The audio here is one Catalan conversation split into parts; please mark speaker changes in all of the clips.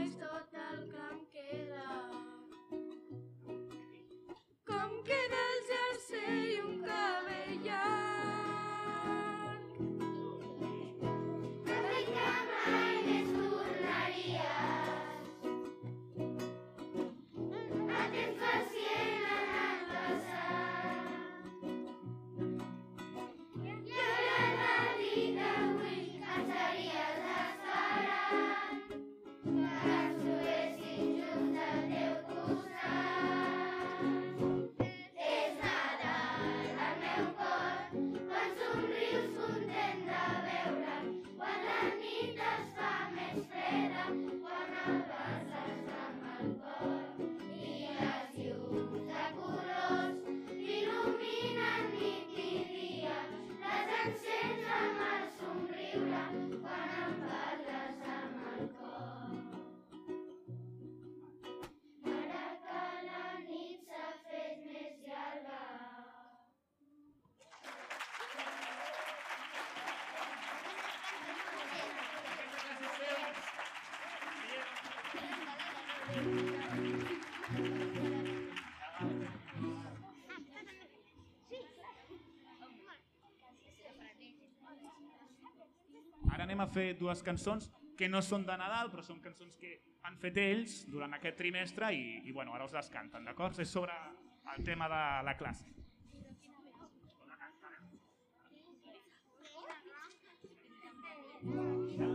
Speaker 1: eyes. anem a fer dues cançons que no són de Nadal, però són cançons que han fet ells durant aquest trimestre i, i bueno, ara us les canten, d'acord? És sobre el tema de la classe. Mm.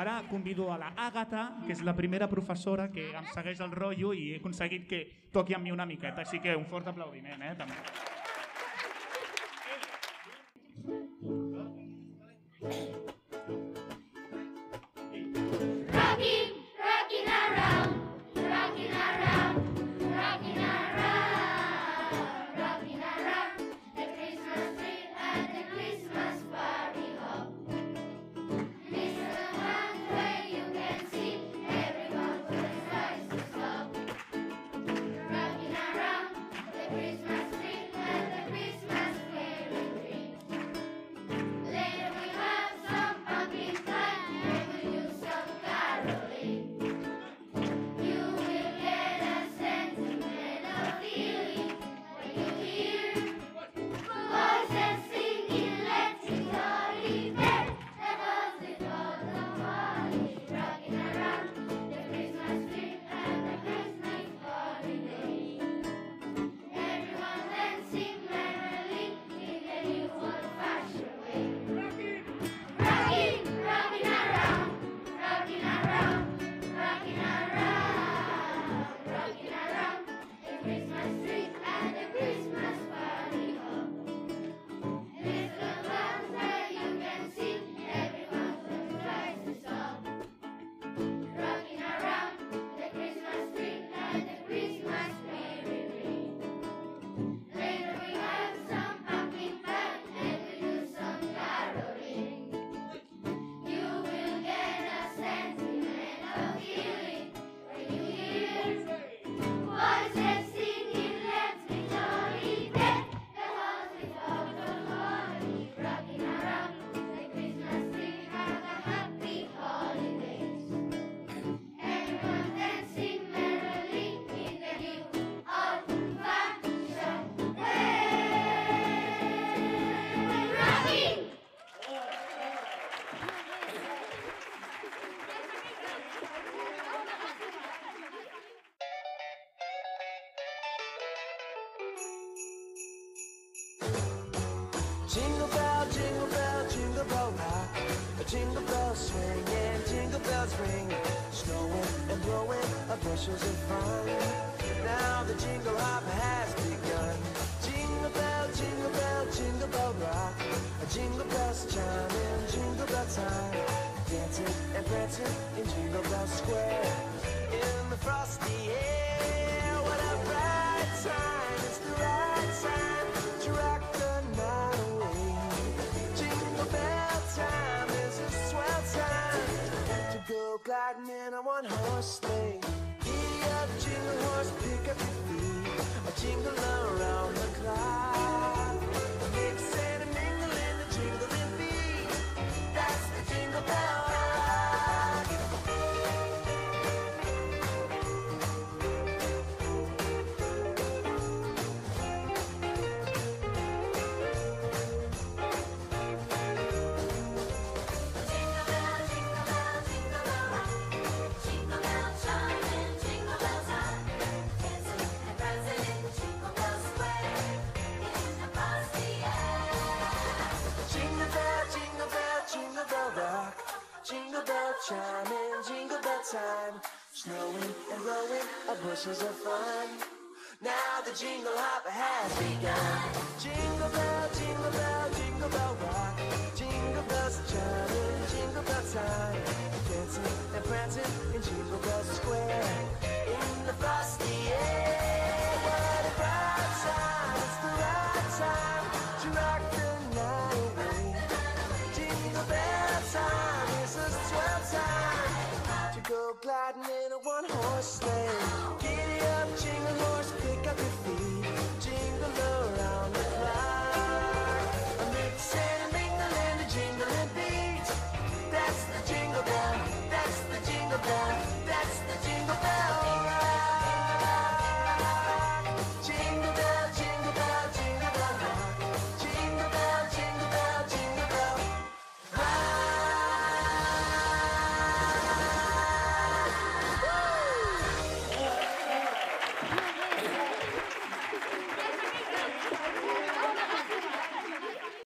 Speaker 1: Ara convido a la Àgata, que és la primera professora que em segueix el rotllo i he aconseguit que toqui amb mi una miqueta. Així que un fort aplaudiment, eh, també.
Speaker 2: Christmas.
Speaker 3: gliding in a one horse sleigh. Giddy up, jingle horse, pick up your feet. A jingle around the clock. discussions are fun. Now the jingle hop has begun. Jingle bell, jingle bell, jingle bell rock.